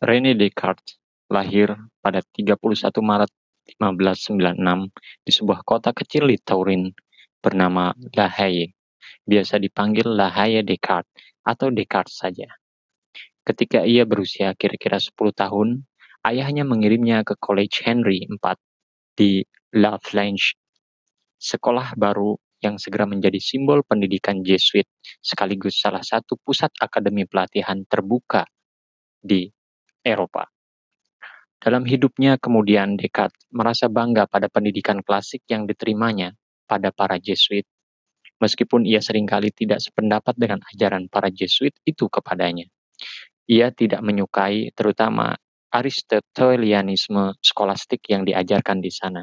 René Descartes lahir pada 31 Maret 1596 di sebuah kota kecil di Taurin bernama La Haye. Biasa dipanggil La Haye Descartes atau Descartes saja. Ketika ia berusia kira-kira 10 tahun, ayahnya mengirimnya ke College Henry IV di La Flange, sekolah baru yang segera menjadi simbol pendidikan Jesuit sekaligus salah satu pusat akademi pelatihan terbuka di Eropa. Dalam hidupnya kemudian Descartes merasa bangga pada pendidikan klasik yang diterimanya pada para Jesuit, meskipun ia sering kali tidak sependapat dengan ajaran para Jesuit itu kepadanya. Ia tidak menyukai terutama Aristotelianisme skolastik yang diajarkan di sana,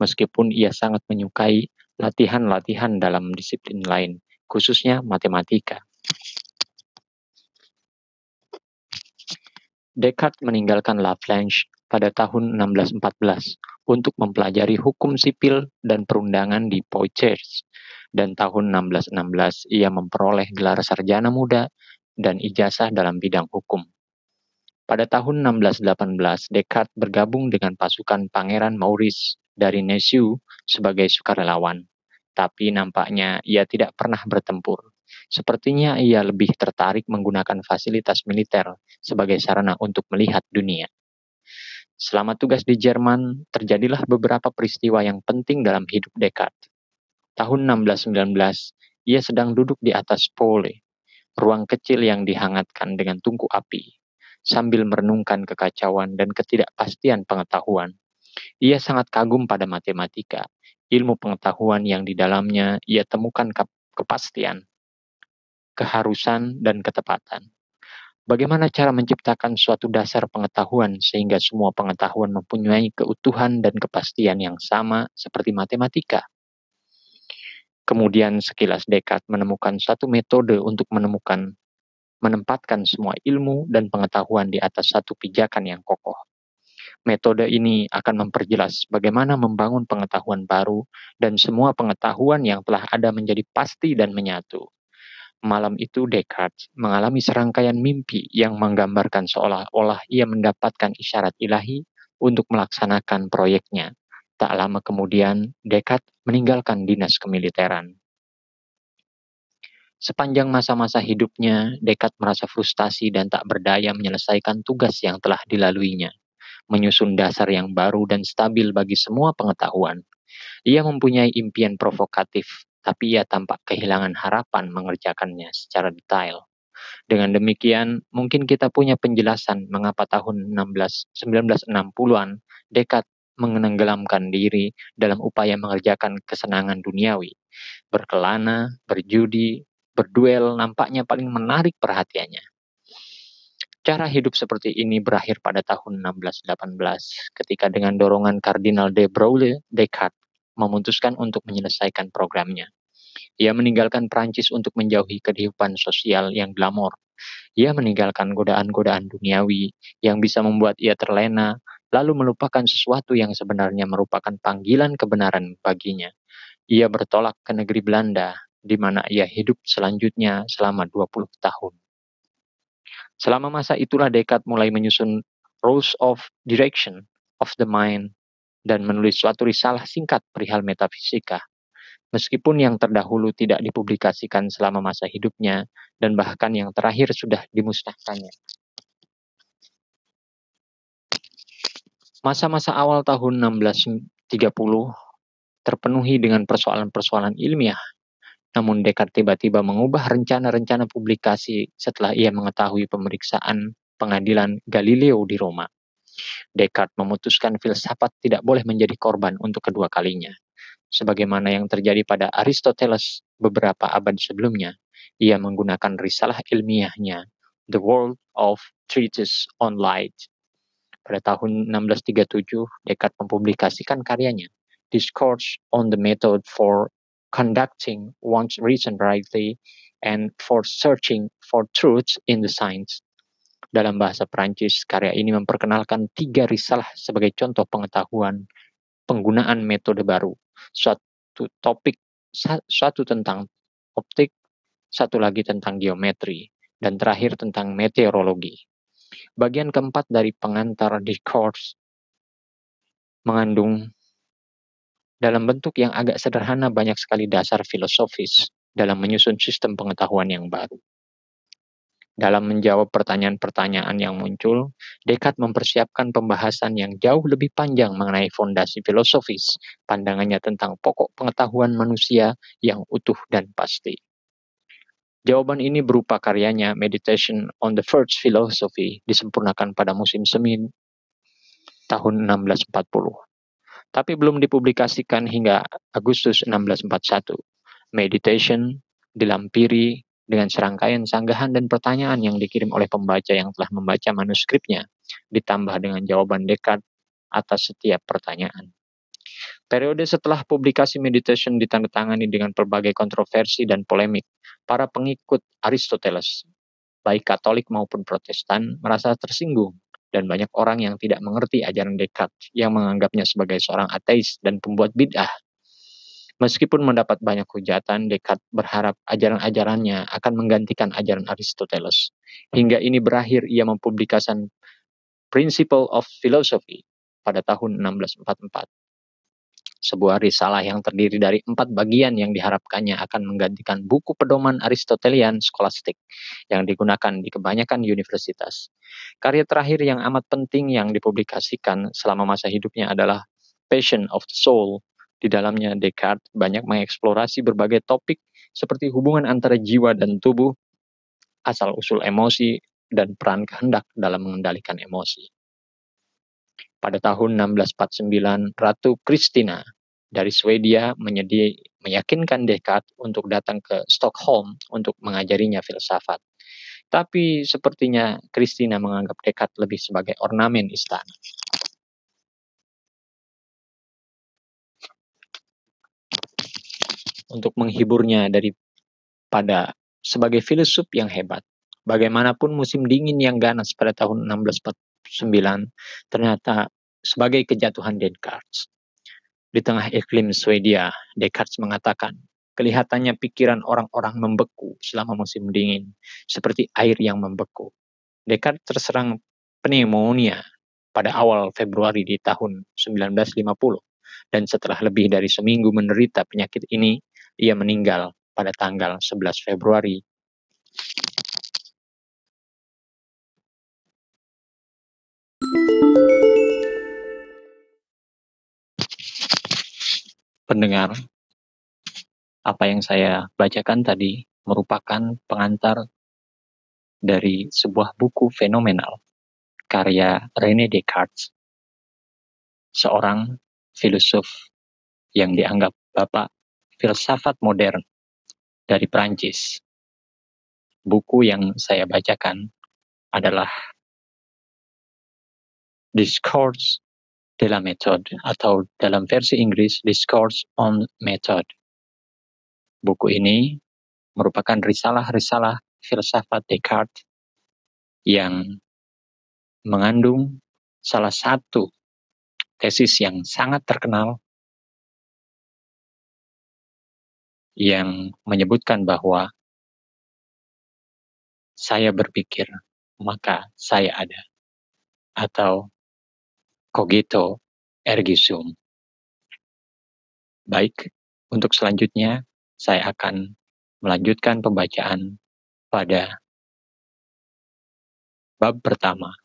meskipun ia sangat menyukai latihan-latihan dalam disiplin lain, khususnya matematika. Descartes meninggalkan La Flange pada tahun 1614 untuk mempelajari hukum sipil dan perundangan di Poitiers, dan tahun 1616 ia memperoleh gelar sarjana muda dan ijazah dalam bidang hukum. Pada tahun 1618, Descartes bergabung dengan pasukan Pangeran Maurice dari Nassau sebagai sukarelawan, tapi nampaknya ia tidak pernah bertempur. Sepertinya ia lebih tertarik menggunakan fasilitas militer sebagai sarana untuk melihat dunia. Selama tugas di Jerman, terjadilah beberapa peristiwa yang penting dalam hidup Descartes. Tahun 1619, ia sedang duduk di atas pole, ruang kecil yang dihangatkan dengan tungku api, sambil merenungkan kekacauan dan ketidakpastian pengetahuan. Ia sangat kagum pada matematika, ilmu pengetahuan yang di dalamnya ia temukan kepastian, keharusan, dan ketepatan. Bagaimana cara menciptakan suatu dasar pengetahuan sehingga semua pengetahuan mempunyai keutuhan dan kepastian yang sama seperti matematika? Kemudian sekilas Descartes menemukan satu metode untuk menemukan menempatkan semua ilmu dan pengetahuan di atas satu pijakan yang kokoh. Metode ini akan memperjelas bagaimana membangun pengetahuan baru dan semua pengetahuan yang telah ada menjadi pasti dan menyatu. Malam itu Descartes mengalami serangkaian mimpi yang menggambarkan seolah-olah ia mendapatkan isyarat ilahi untuk melaksanakan proyeknya. Tak lama kemudian, Descartes meninggalkan dinas kemiliteran. Sepanjang masa-masa hidupnya, Descartes merasa frustasi dan tak berdaya menyelesaikan tugas yang telah dilaluinya, menyusun dasar yang baru dan stabil bagi semua pengetahuan. Ia mempunyai impian provokatif tapi ia tampak kehilangan harapan mengerjakannya secara detail. Dengan demikian, mungkin kita punya penjelasan mengapa tahun 16, 1960-an Descartes menenggelamkan diri dalam upaya mengerjakan kesenangan duniawi. Berkelana, berjudi, berduel nampaknya paling menarik perhatiannya. Cara hidup seperti ini berakhir pada tahun 1618 ketika dengan dorongan Kardinal de Broglie, Descartes memutuskan untuk menyelesaikan programnya. Ia meninggalkan Prancis untuk menjauhi kehidupan sosial yang glamor. Ia meninggalkan godaan-godaan duniawi yang bisa membuat ia terlena, lalu melupakan sesuatu yang sebenarnya merupakan panggilan kebenaran baginya. Ia bertolak ke negeri Belanda, di mana ia hidup selanjutnya selama 20 tahun. Selama masa itulah Descartes mulai menyusun Rules of Direction of the Mind dan menulis suatu risalah singkat perihal metafisika. Meskipun yang terdahulu tidak dipublikasikan selama masa hidupnya dan bahkan yang terakhir sudah dimusnahkannya. Masa-masa awal tahun 1630 terpenuhi dengan persoalan-persoalan ilmiah. Namun Descartes tiba-tiba mengubah rencana-rencana publikasi setelah ia mengetahui pemeriksaan pengadilan Galileo di Roma. Descartes memutuskan filsafat tidak boleh menjadi korban untuk kedua kalinya. Sebagaimana yang terjadi pada Aristoteles beberapa abad sebelumnya, ia menggunakan risalah ilmiahnya The World of Treatise on Light. Pada tahun 1637, Descartes mempublikasikan karyanya Discourse on the Method for Conducting One's Reason Rightly and for Searching for Truth in the Science dalam bahasa Perancis, karya ini memperkenalkan tiga risalah sebagai contoh pengetahuan penggunaan metode baru. Suatu topik, satu tentang optik, satu lagi tentang geometri, dan terakhir tentang meteorologi. Bagian keempat dari pengantar discourse mengandung dalam bentuk yang agak sederhana banyak sekali dasar filosofis dalam menyusun sistem pengetahuan yang baru. Dalam menjawab pertanyaan-pertanyaan yang muncul, Descartes mempersiapkan pembahasan yang jauh lebih panjang mengenai fondasi filosofis, pandangannya tentang pokok pengetahuan manusia yang utuh dan pasti. Jawaban ini berupa karyanya Meditation on the First Philosophy disempurnakan pada musim semi tahun 1640. Tapi belum dipublikasikan hingga Agustus 1641. Meditation dilampiri dengan serangkaian sanggahan dan pertanyaan yang dikirim oleh pembaca yang telah membaca manuskripnya, ditambah dengan jawaban dekat atas setiap pertanyaan. Periode setelah publikasi Meditation ditandatangani dengan berbagai kontroversi dan polemik. Para pengikut Aristoteles, baik Katolik maupun Protestan, merasa tersinggung dan banyak orang yang tidak mengerti ajaran Descartes yang menganggapnya sebagai seorang ateis dan pembuat bid'ah Meskipun mendapat banyak hujatan, Descartes berharap ajaran-ajarannya akan menggantikan ajaran Aristoteles. Hingga ini berakhir ia mempublikasikan Principle of Philosophy pada tahun 1644. Sebuah risalah yang terdiri dari empat bagian yang diharapkannya akan menggantikan buku pedoman Aristotelian skolastik yang digunakan di kebanyakan universitas. Karya terakhir yang amat penting yang dipublikasikan selama masa hidupnya adalah Passion of the Soul di dalamnya Descartes banyak mengeksplorasi berbagai topik seperti hubungan antara jiwa dan tubuh, asal-usul emosi, dan peran kehendak dalam mengendalikan emosi. Pada tahun 1649, Ratu Christina dari Swedia menyedi meyakinkan Descartes untuk datang ke Stockholm untuk mengajarinya filsafat. Tapi sepertinya Christina menganggap Descartes lebih sebagai ornamen istana. Untuk menghiburnya daripada sebagai filsuf yang hebat. Bagaimanapun musim dingin yang ganas pada tahun 1649 ternyata sebagai kejatuhan Descartes. Di tengah iklim Swedia, Descartes mengatakan, kelihatannya pikiran orang-orang membeku selama musim dingin, seperti air yang membeku. Descartes terserang pneumonia pada awal Februari di tahun 1950 dan setelah lebih dari seminggu menderita penyakit ini, ia meninggal pada tanggal 11 Februari. Pendengar, apa yang saya bacakan tadi merupakan pengantar dari sebuah buku fenomenal karya René Descartes, seorang filosof yang dianggap bapak filsafat modern dari Prancis. Buku yang saya bacakan adalah Discourse de la Méthode atau dalam versi Inggris Discourse on Method. Buku ini merupakan risalah-risalah filsafat Descartes yang mengandung salah satu tesis yang sangat terkenal yang menyebutkan bahwa saya berpikir, maka saya ada. Atau cogito ergo sum. Baik, untuk selanjutnya saya akan melanjutkan pembacaan pada bab pertama